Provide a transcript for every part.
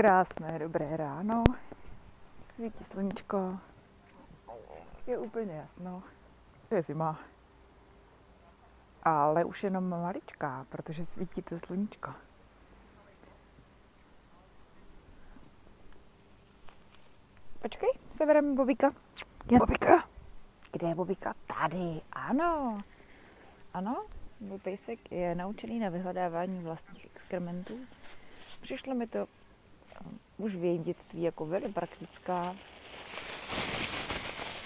Krásné, dobré ráno. Svítí sluníčko. Je úplně jasno. Je zima. Ale už jenom maličká, protože svítí to sluníčko. Počkej, sebereme Bobika. Je Bobika. Kde je Bobika? Tady, ano. Ano, můj pejsek je naučený na vyhledávání vlastních exkrementů. Přišlo mi to už v jejím dětství jako velmi praktická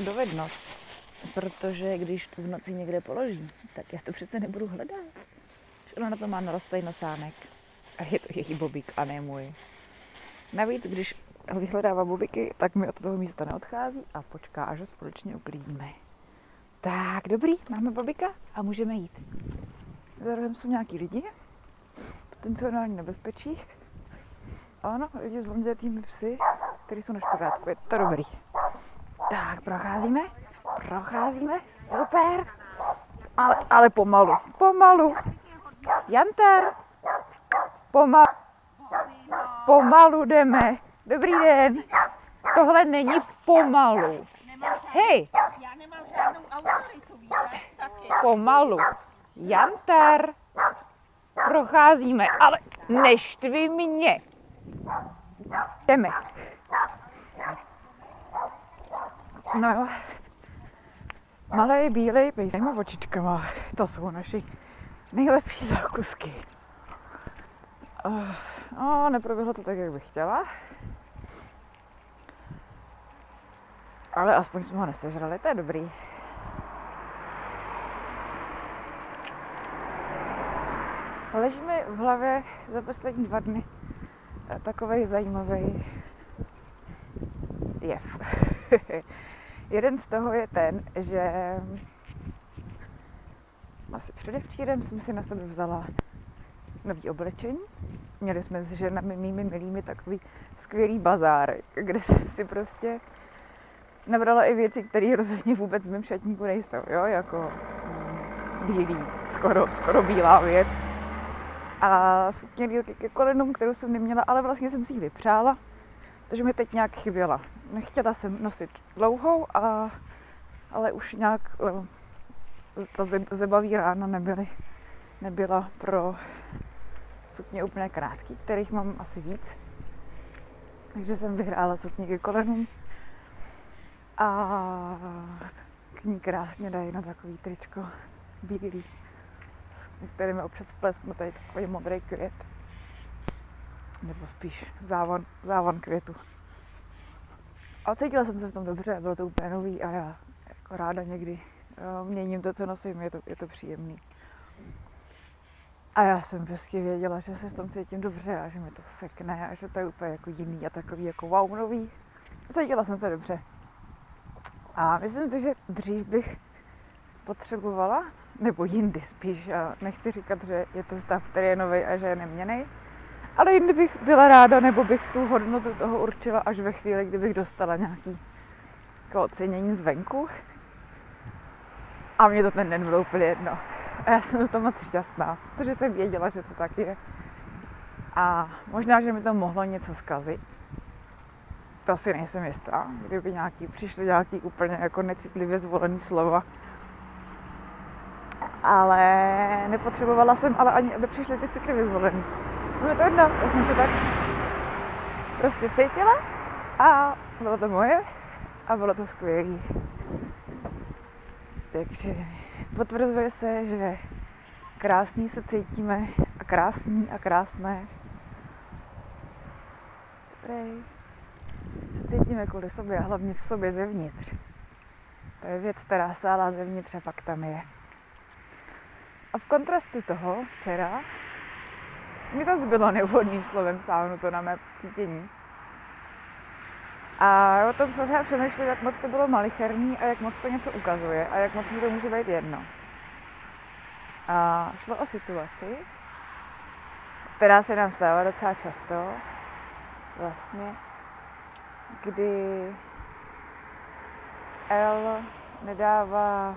dovednost, protože když to v noci někde položí, tak já to přece nebudu hledat. Ona na to má narostlý nosánek. A je to její bobík a ne můj. Navíc, když vyhledává bobiky, tak mi od toho místa neodchází a počká, až ho společně uklidíme. Tak, dobrý, máme bobika a můžeme jít. Zároveň jsou nějaký lidi, potenciální nebezpečí. Ano, lidi s blondětými psy, kteří jsou na špagátka. Je to dobrý. Tak, procházíme, procházíme, super. Ale, ale pomalu, pomalu. Jantar, pomalu, pomalu jdeme. Dobrý den. Tohle není pomalu. Hej, pomalu. Jantar, procházíme, ale neštvi mě. Jdeme. No jo. Malé bílé pejsema očičkama, to jsou naši nejlepší zákusky. Uh, no, neproběhlo to tak, jak bych chtěla. Ale aspoň jsme ho nesežrali, to je dobrý. Leží mi v hlavě za poslední dva dny takový zajímavý jev. Jeden z toho je ten, že asi předevčírem jsem si na sebe vzala nový oblečení. Měli jsme s ženami mými milými takový skvělý bazár, kde jsem si prostě nabrala i věci, které rozhodně vůbec v mém šatníku nejsou, jo, jako mm, bílý, skoro, skoro bílá věc. A sukně dílky ke kolenům, kterou jsem neměla, ale vlastně jsem si ji vypřála, takže mi teď nějak chyběla. Nechtěla jsem nosit dlouhou, a, ale už nějak ta ze- zebavý rána nebyly, nebyla pro sukně úplně krátký, kterých mám asi víc. Takže jsem vyhrála sukně ke kolenům a k ní krásně dají na takový tričko bílý, který mi občas plesknu tady takový modrý květ. Nebo spíš závan, závan květu. A cítila jsem se v tom dobře, bylo to úplně nový a já jako ráda někdy jo, měním to, co nosím, je to, je to příjemný. A já jsem prostě věděla, že se v tom cítím dobře a že mi to sekne a že to je úplně jako jiný a takový jako wow nový. Cítila jsem se dobře. A myslím si, že dřív bych potřebovala, nebo jindy spíš, a nechci říkat, že je to stav, který je nový a že je neměný, ale jindy bych byla ráda, nebo bych tu hodnotu toho určila až ve chvíli, kdybych dostala nějaký jako ocenění zvenku. A mě to ten den bylo úplně jedno. A já jsem to moc šťastná, protože jsem věděla, že to tak je. A možná, že mi to mohlo něco zkazit. To si nejsem jistá, kdyby nějaký, přišly nějaký úplně jako necitlivě zvolený slova. Ale nepotřebovala jsem ale ani, aby přišly ty citlivě zvolený. Bylo to jedno, já jsem se tak prostě cítila a bylo to moje a bylo to skvělé. Takže potvrzuje se, že krásný se cítíme a krásný a krásné. Prej. Se cítíme kvůli sobě a hlavně v sobě zevnitř. To je věc, která stála zevnitř a pak tam je. A v kontrastu toho včera mi zase bylo nevhodným slovem sáhnu to na mé cítění. A o tom jsem se přemýšlel, jak moc to bylo malicherný a jak moc to něco ukazuje a jak moc mi to může být jedno. A šlo o situaci, která se nám stává docela často, vlastně, kdy L nedává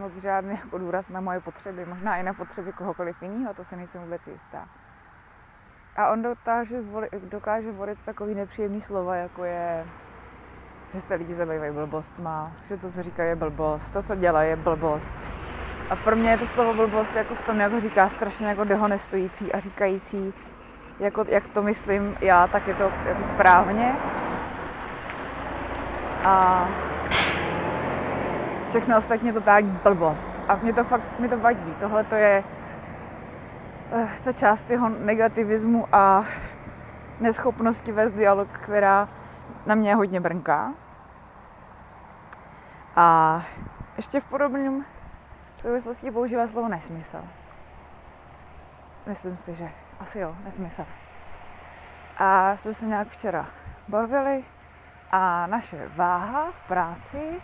moc žádný jako důraz na moje potřeby, možná i na potřeby kohokoliv jiného, to se nejsem vůbec jistá. A on dokáže, dokáže volit takový nepříjemný slova, jako je, že se lidi zabývají blbostma, že to, co říká, je blbost, to, co dělá, je blbost. A pro mě je to slovo blbost jako v tom, jak říká, strašně jako dehonestující a říkající, jako, jak to myslím já, tak je to jako správně. A všechno ostatně to totální blbost. A mě to fakt, mě to vadí. Tohle to je uh, ta část jeho negativismu a neschopnosti vést dialog, která na mě hodně brnká. A ještě v podobném souvislosti používá slovo nesmysl. Myslím si, že asi jo, nesmysl. A jsme se nějak včera bavili a naše váha v práci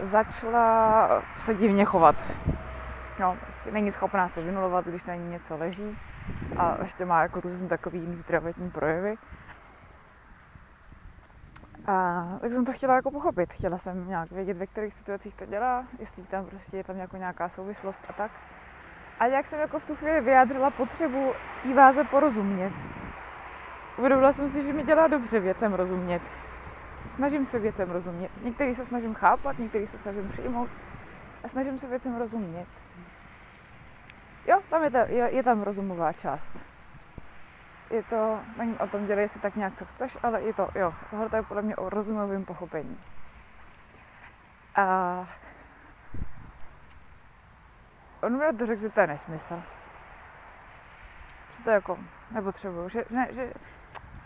začala se divně chovat. No, prostě není schopná se vynulovat, když na ní něco leží a ještě má jako různý takový jiný zdravotní projevy. A tak jsem to chtěla jako pochopit. Chtěla jsem nějak vědět, ve kterých situacích to dělá, jestli tam prostě je tam jako nějaká souvislost a tak. A jak jsem jako v tu chvíli vyjádřila potřebu té váze porozumět. Uvědomila jsem si, že mi dělá dobře věcem rozumět. Snažím se věcem rozumět. Některý se snažím chápat, některý se snažím přijmout a snažím se věcem rozumět. Jo, tam je, ta, je, je tam rozumová část. Je to, není o tom dělej si tak nějak, co chceš, ale je to, jo, tohle je podle mě o rozumovém pochopení. A on mi to řekl, že to je nesmysl. Že to jako nepotřebuju, že, ne, že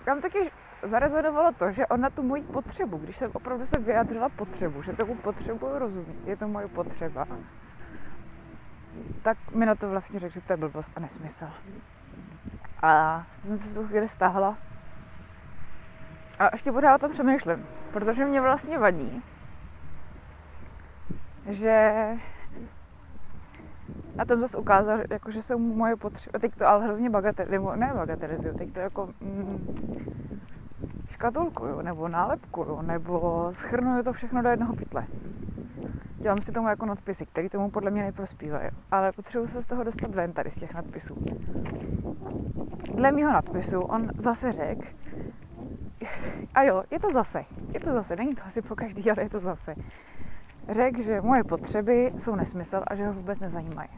tam taky zarezonovalo to, že on na tu moji potřebu, když jsem opravdu se vyjádřila potřebu, že tomu potřebuju rozumět, je to moje potřeba, tak mi na to vlastně řekl, že to je blbost a nesmysl. A jsem se v tu chvíli stáhla. A ještě pořád o tom přemýšlím, protože mě vlastně vadí, že na tom zase ukázal, jako, že jsou moje potřeby, teď to ale hrozně bagatelizuju, ne bagatelizuju, teď to jako mm, škatulkuju, nebo nálepkuju, nebo schrnuju to všechno do jednoho pytle. Dělám si tomu jako nadpisy, které tomu podle mě neprospívají. Ale potřebuji se z toho dostat ven tady z těch nadpisů. Dle mýho nadpisu on zase řekl, a jo, je to zase, je to zase, není to asi po každý, ale je to zase. Řekl, že moje potřeby jsou nesmysl a že ho vůbec nezajímají.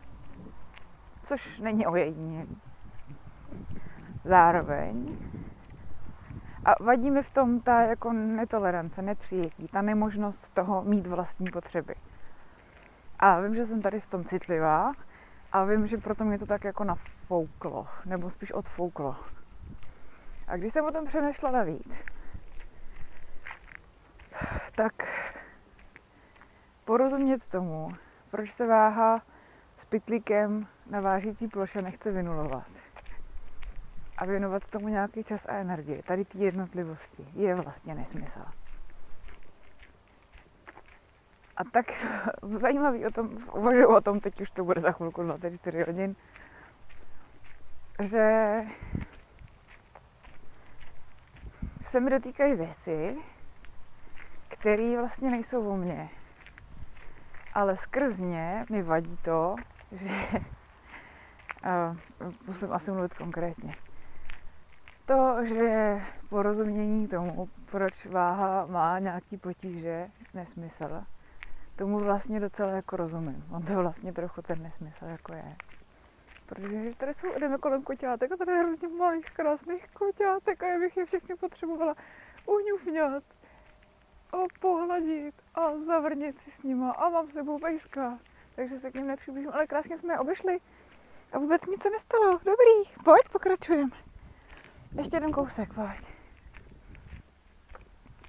Což není ojedinělý. Zároveň a vadí mi v tom ta jako netolerance, nepřijetí, ta nemožnost toho mít vlastní potřeby. A vím, že jsem tady v tom citlivá a vím, že proto mě to tak jako nafouklo, nebo spíš odfouklo. A když jsem o tom přemýšlela víc, tak porozumět tomu, proč se váha s pytlíkem na vážící ploše nechce vynulovat a věnovat tomu nějaký čas a energii, tady ty jednotlivosti, je vlastně nesmysl. A tak zajímavý o tom, uvažuji o tom, teď už to bude za chvilku 24 hodin, že se mi dotýkají věci, které vlastně nejsou o mně. Ale skrz ně mi vadí to, že uh, musím asi mluvit konkrétně to, že porozumění tomu, proč váha má nějaký potíže, nesmysl, tomu vlastně docela jako rozumím. On to vlastně trochu ten nesmysl jako je. Protože tady jsou, jdeme kolem koťátek a tady je hrozně malých krásných koťátek a já bych je všechny potřebovala uňufňat a pohladit a zavrnit si s nima a mám s sebou pejska. Takže se k ním nepřiblížím, ale krásně jsme je obešli a vůbec nic se nestalo. Dobrý, pojď, pokračujeme. Ještě jeden kousek, pojď.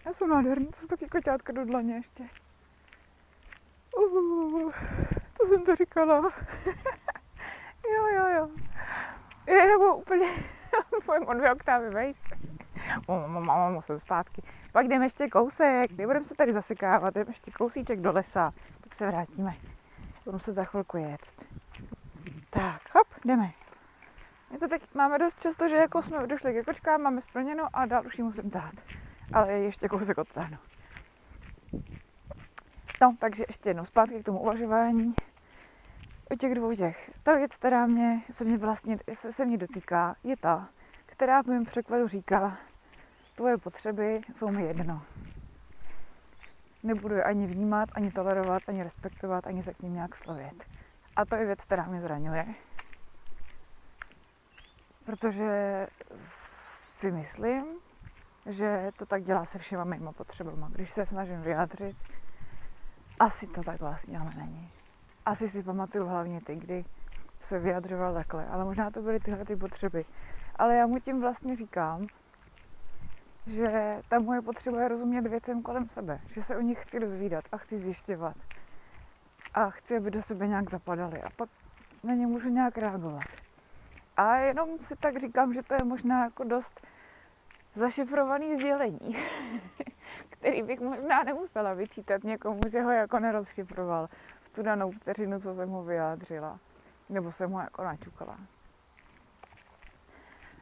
Já jsem nádherný, to jsou taky koťátka do dlaně ještě. Uh, to jsem to říkala. jo, jo, jo. Je nebo úplně, pojďme o dvě oktávy vejš. Musím zpátky. Pak jdeme ještě kousek, nebudeme se tady zasekávat, jdeme ještě kousíček do lesa, tak se vrátíme. Budu se za chvilku jet. Tak, hop, jdeme. My to teď máme dost často, že jako jsme došli ke kočkám, máme splněno a dál už ji musím dát. Ale ještě kousek odtáhnu. No, takže ještě jednou zpátky k tomu uvažování, u těch dvou těch. Ta věc, která mě, se mě vlastně se, se mě dotýká, je ta, která v mém překladu říká, tvoje potřeby jsou mi jedno. Nebudu je ani vnímat, ani tolerovat, ani respektovat, ani se k ním nějak slovět. A to je věc, která mě zraňuje. Protože si myslím, že to tak dělá se všema mýma potřebama. Když se snažím vyjádřit, asi to tak vlastně ale není. Asi si pamatuju hlavně ty, kdy se vyjadřoval takhle, ale možná to byly tyhle ty potřeby. Ale já mu tím vlastně říkám, že ta moje potřeba je rozumět věcem kolem sebe, že se o nich chci dozvídat a chci zjišťovat a chci, aby do sebe nějak zapadaly a pak na ně můžu nějak reagovat. A jenom si tak říkám, že to je možná jako dost zašifrovaný sdělení, který bych možná nemusela vyčítat někomu, že ho jako nerozšifroval v tu danou vteřinu, co jsem mu vyjádřila. Nebo jsem ho jako načukala.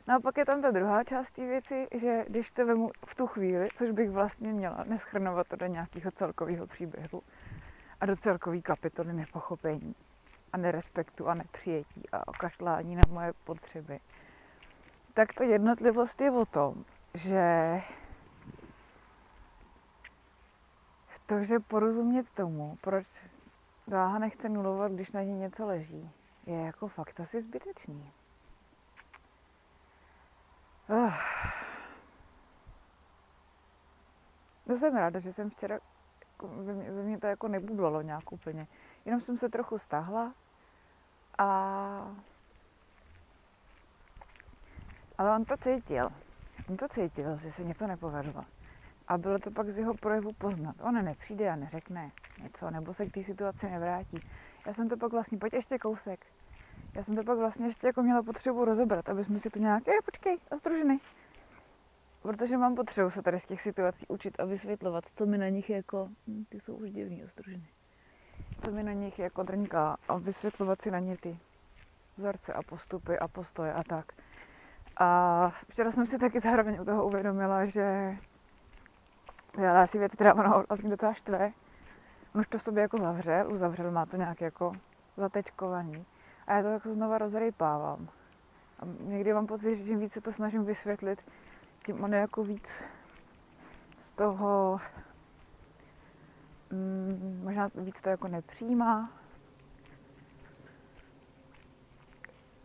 No a pak je tam ta druhá část té věci, že když to vemu v tu chvíli, což bych vlastně měla, neschrnovat to do nějakého celkového příběhu a do celkové kapitoly nepochopení a nerespektu a nepřijetí a okašlání na moje potřeby, tak ta jednotlivost je o tom, že to, že porozumět tomu, proč váha nechce nulovat, když na ní něco leží, je jako fakt asi zbytečný. Uh. To jsem ráda, že jsem včera, jako, ve mě, ve to jako nebublalo nějak úplně. Jenom jsem se trochu stáhla a... Ale on to cítil. On to cítil, že se něco nepovedlo. A bylo to pak z jeho projevu poznat. On nepřijde a neřekne něco, nebo se k té situaci nevrátí. Já jsem to pak vlastně, pojď ještě kousek. Já jsem to pak vlastně ještě jako měla potřebu rozebrat, aby jsme si to nějak, je, počkej, ostruženy. Protože mám potřebu se tady z těch situací učit a vysvětlovat, co mi na nich jako, ty jsou už divný ostruženy, co mi na nich jako drnká a vysvětlovat si na ně ty vzorce a postupy a postoje a tak. A včera jsem si taky zároveň u toho uvědomila, že já si věc, která ono vlastně docela štve. On už to v sobě jako zavřel, uzavřel, má to nějak jako zatečkovaný. A já to jako znova rozrejpávám. A někdy mám pocit, že čím víc se to snažím vysvětlit, tím on je jako víc z toho, mm, možná víc to jako nepřijímá.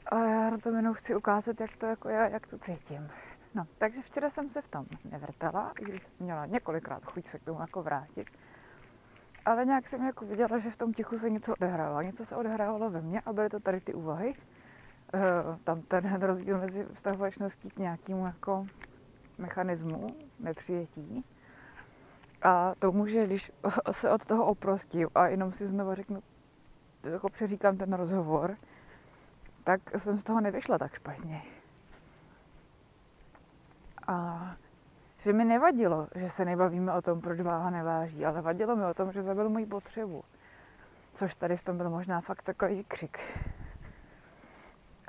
A já na tom jenom chci ukázat, jak to jako já, jak to cítím. No, takže včera jsem se v tom nevrtala, i když měla několikrát chuť se k tomu jako vrátit ale nějak jsem jako viděla, že v tom tichu se něco odehrávalo. Něco se odehrávalo ve mně a byly to tady ty úvahy. Uh, tam ten rozdíl mezi vztahovačností k nějakému jako mechanismu nepřijetí a tomu, že když se od toho oprostím a jenom si znovu řeknu, jako přeříkám ten rozhovor, tak jsem z toho nevyšla tak špatně. A že mi nevadilo, že se nebavíme o tom, proč váha neváží, ale vadilo mi o tom, že zabil moji potřebu. Což tady v tom byl možná fakt takový křik.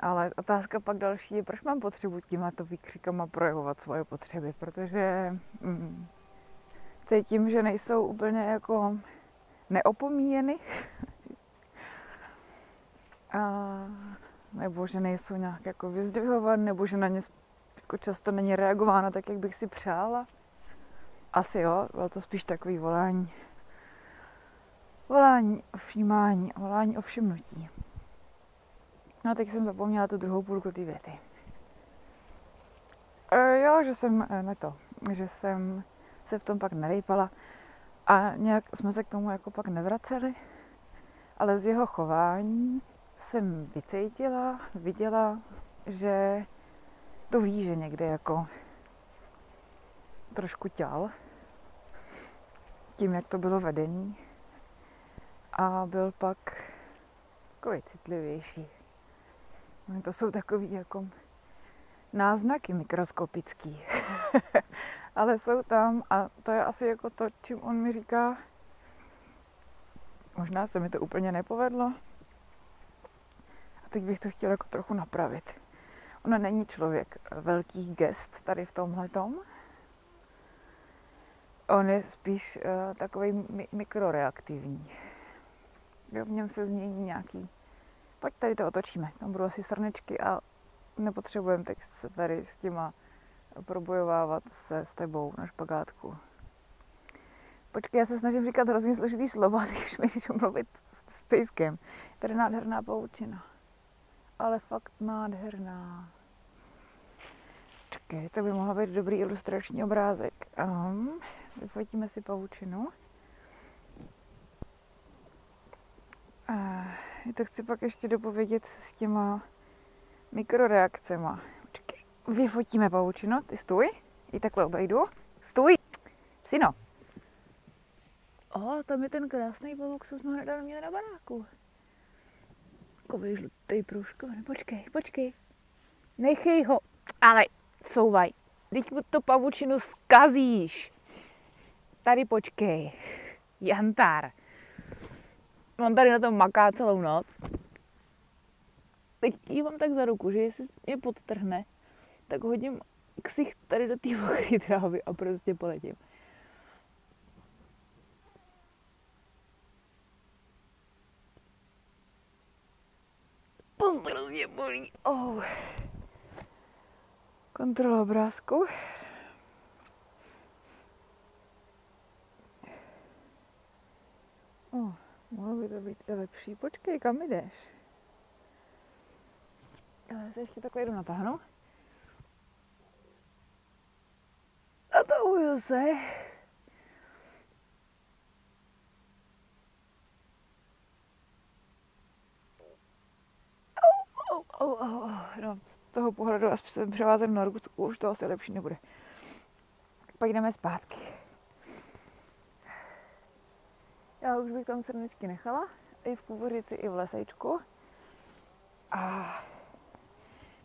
Ale otázka pak další je, proč mám potřebu to výkřikama projevovat svoje potřeby, protože mm, cítím, že nejsou úplně jako neopomíjeny. A, nebo že nejsou nějak jako vyzdvihovat, nebo že na ně jako často není reagováno tak, jak bych si přála. Asi jo, bylo to spíš takový volání. Volání o všímání, volání o všimnutí. No a teď jsem zapomněla tu druhou půlku té věty. E, jo, že jsem, e, ne to, že jsem se v tom pak nerejpala a nějak jsme se k tomu jako pak nevraceli, ale z jeho chování jsem vycítila, viděla, že to ví, že někde jako trošku těl tím, jak to bylo vedený a byl pak takový citlivější. To jsou takový jako náznaky mikroskopický. Ale jsou tam a to je asi jako to, čím on mi říká, možná se mi to úplně nepovedlo a teď bych to chtěla jako trochu napravit. Ona není člověk velkých gest tady v tomhle tom. On je spíš uh, takový mi- mikroreaktivní. Jo, v něm se změní nějaký Pojď tady to otočíme. Tam budou asi srnečky a nepotřebujeme teď se tady s těma probojovávat se s tebou na špagátku. Počkej, já se snažím říkat hrozně složitý slova, už mi jdu mluvit s pejskem. Tady nádherná pavučina. Ale fakt nádherná. Čekej, to by mohl být dobrý ilustrační obrázek. Um, vyfotíme si pavučinu. A to chci pak ještě dopovědět s těma mikroreakcema. Vyfotíme pavučinu, ty stůj, i takhle obejdu. Stůj, psino. O, tam je ten krásný pavouk, co jsme hledali měli na baráku. Takový žlutý průškovaný. Počkej, počkej. Nechej ho. Ale couvaj. Teď mu to pavučinu zkazíš. Tady počkej. Jantár. On tady na tom maká celou noc. Teď jí mám tak za ruku, že jestli mě podtrhne, tak hodím ksich tady do té mokré trávy a prostě poletím. Pozdro mě bolí. Oh. Kontrola obrázku. Oh, mohlo by to být i lepší. Počkej, kam jdeš? Já se ještě takhle jdu natáhnout. Natahuju se. Au, au, au, au. No, z toho pohledu, až jsem převázem na ruku, už to asi lepší nebude. Pak jdeme zpátky. Já už bych tam srnečky nechala, i v kukuřici, i v lesečku. A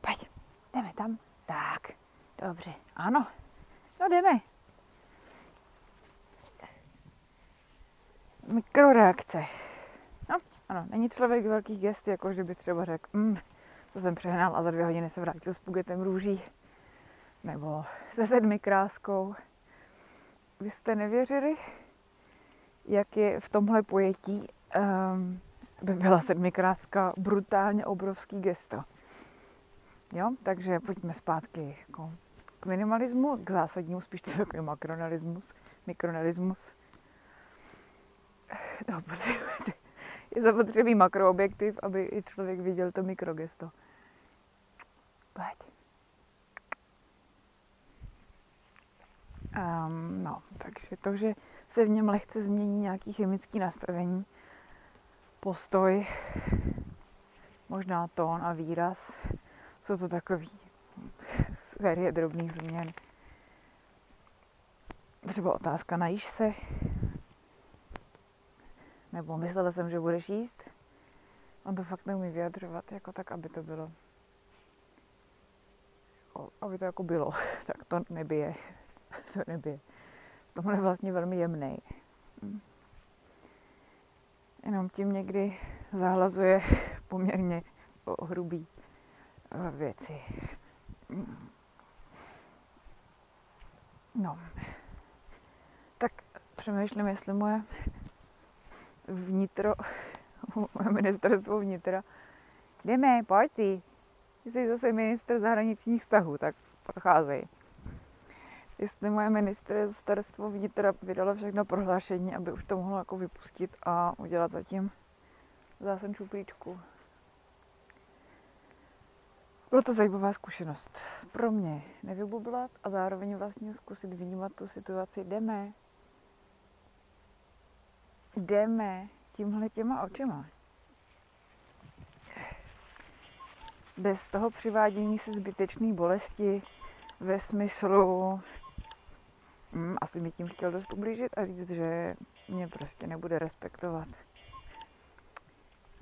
pojď, jdeme tam. Tak, dobře, ano. No jdeme. Mikroreakce. No, ano, není člověk velkých gest, jako že by třeba řekl, mm, to jsem přehnal a za dvě hodiny se vrátil s pugetem růží. Nebo se sedmi kráskou. Vy jste nevěřili, jak je v tomhle pojetí um, by byla sedmikráska brutálně obrovský gesto. Jo, takže pojďme zpátky jako minimalismu, k zásadnímu, spíš to jako makronalismus, mikronalismus. No, je zapotřebí makroobjektiv, aby i člověk viděl to mikrogesto. Pojď. Um, no, takže to, že se v něm lehce změní nějaký chemický nastavení, postoj, možná tón a výraz, jsou to takový série drobných změn. Třeba otázka, najíš se? Nebo myslela jsem, že budeš jíst? On to fakt neumí vyjadřovat, jako tak, aby to bylo. Jako, aby to jako bylo. tak to nebije. to nebije. Tohle je vlastně velmi jemný. Hm. Jenom tím někdy zahlazuje poměrně hrubý eh, věci. No. Tak přemýšlím, jestli moje vnitro, moje ministerstvo vnitra, jdeme, pojď ty. Jsi zase minister zahraničních vztahů, tak procházej. Jestli moje ministerstvo vnitra vydalo všechno prohlášení, aby už to mohlo jako vypustit a udělat zatím zásen šuplíčku. Byla to zajímavá zkušenost. Pro mě nevybublat a zároveň vlastně zkusit vnímat tu situaci. Jdeme. Jdeme tímhle těma očima. Bez toho přivádění se zbytečné bolesti ve smyslu hm, asi mi tím chtěl dost ublížit a říct, že mě prostě nebude respektovat.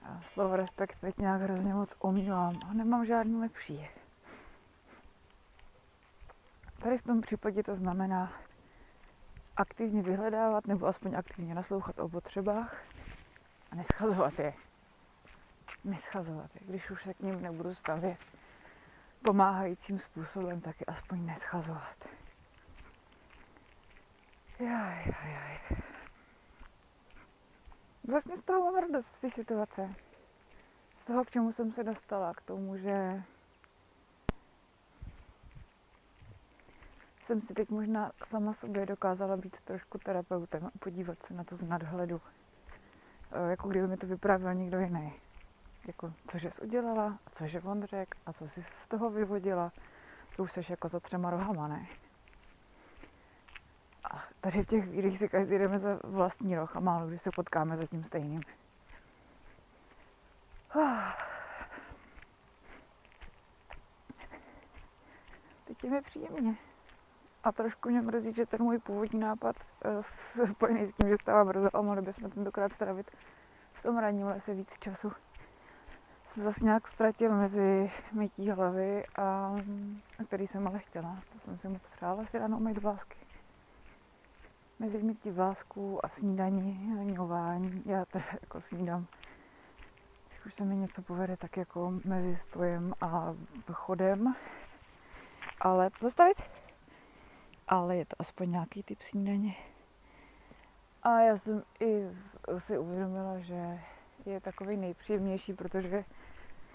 A slovo respekt teď nějak hrozně moc omývám a nemám žádný lepší. Tady v tom případě to znamená aktivně vyhledávat nebo aspoň aktivně naslouchat o potřebách a neschazovat je. Neschazovat je. Když už se k ním nebudu stavět pomáhajícím způsobem, tak je aspoň neschazovat. Jaj, jaj, jaj. Vlastně z toho mám radost, z té situace. Z toho, k čemu jsem se dostala, k tomu, že jsem si teď možná sama sobě dokázala být trošku terapeutem a podívat se na to z nadhledu. Eh, Jako kdyby mi to vyprávěl někdo jiný. Jako, cože jsi udělala, a cože on řekl, a co jsi z toho vyvodila. To už jsi jako za třema rohama, ne? Tady v těch chvílích si každý jdeme za vlastní roh a málo kdy se potkáme za tím stejným. Teď je mi příjemně. A trošku mě mrzí, že ten můj původní nápad eh, spojený s tím, že stávám brzo a mohli bychom tentokrát strávit v tom ranním lese víc času, se zase nějak ztratil mezi mytí hlavy, a, a který jsem ale chtěla. To jsem si moc přála si ráno umýt vlásky. Mezi mytí vlásků a snídaní, hňování, já to jako snídám. Když už se mi něco povede, tak jako mezi stojem a chodem. Ale zastavit? ale je to aspoň nějaký typ snídaně. A já jsem i si uvědomila, že je takový nejpříjemnější, protože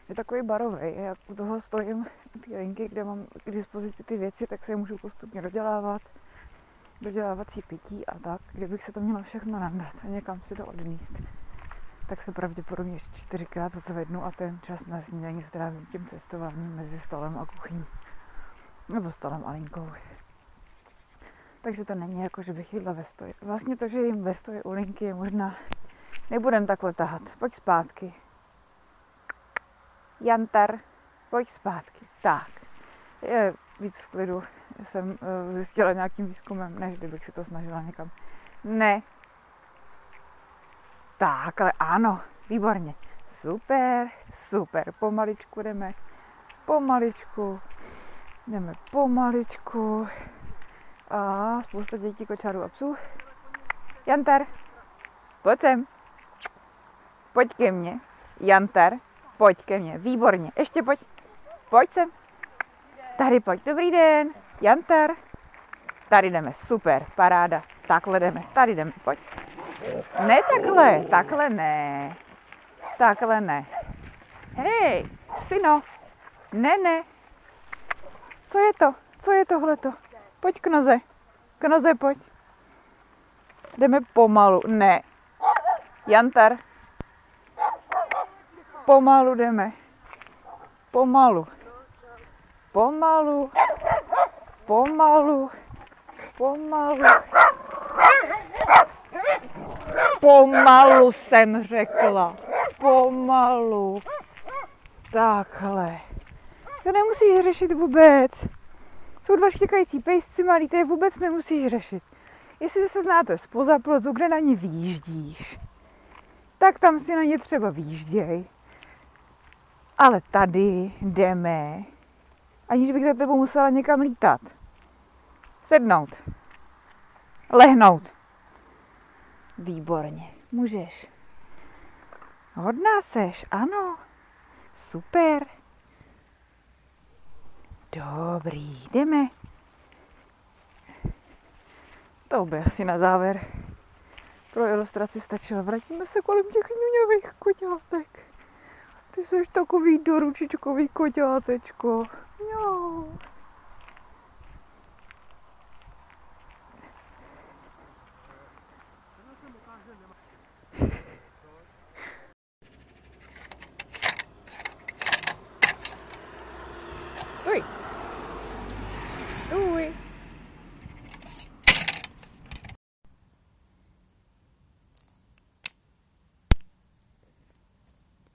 je takový barový. Jak u toho stojím té linky, kde mám k dispozici ty věci, tak se je můžu postupně dodělávat, dodělávací pití a tak. Kdybych se to měla všechno nandat a někam si to odníst, tak se pravděpodobně ještě čtyřikrát zvednu a ten čas na snídaní strávím tím cestováním mezi stolem a kuchyní. Nebo stolem a linkou. Takže to není jako, že bych jedla ve stoji. Vlastně to, že jim ve stoji u linky je možná... Nebudem takhle tahat. Pojď zpátky. Jantar, pojď zpátky. Tak. Je víc v klidu. Jsem eh, zjistila nějakým výzkumem, než kdybych si to snažila někam. Ne. Tak, ale ano. Výborně. Super, super. Pomaličku jdeme. Pomaličku. Jdeme pomaličku. A spousta dětí, kočárů a psů. Jantar, pojď sem. Pojď ke mně. Jantar, pojď ke mně. Výborně. Ještě pojď. Pojď sem. Tady pojď. Dobrý den. Jantar. Tady jdeme. Super. Paráda. Takhle jdeme. Tady jdeme. Pojď. Ne takhle. Takhle ne. Takhle ne. Hej, syno. Ne, ne. Co je to? Co je tohleto? Pojď k noze. K noze pojď. Jdeme pomalu. Ne. Jantar. Pomalu jdeme. Pomalu. Pomalu. Pomalu. Pomalu. Pomalu jsem řekla. Pomalu. Takhle. To nemusíš řešit vůbec. Jsou dva štěkající pejsci malí, to je vůbec nemusíš řešit. Jestli se znáte spoza plotu, kde na ně výjíždíš, tak tam si na ně třeba výjížděj. Ale tady jdeme, aniž bych za tebou musela někam lítat. Sednout. Lehnout. Výborně. Můžeš. Hodná seš, ano. Super. Dobrý, jdeme. To by asi na závěr. Pro ilustraci stačilo. Vrátíme se kolem těch ňuňových koťátek. Ty jsi takový doručičkový koťátečko. Jo. Stoj. Stůj.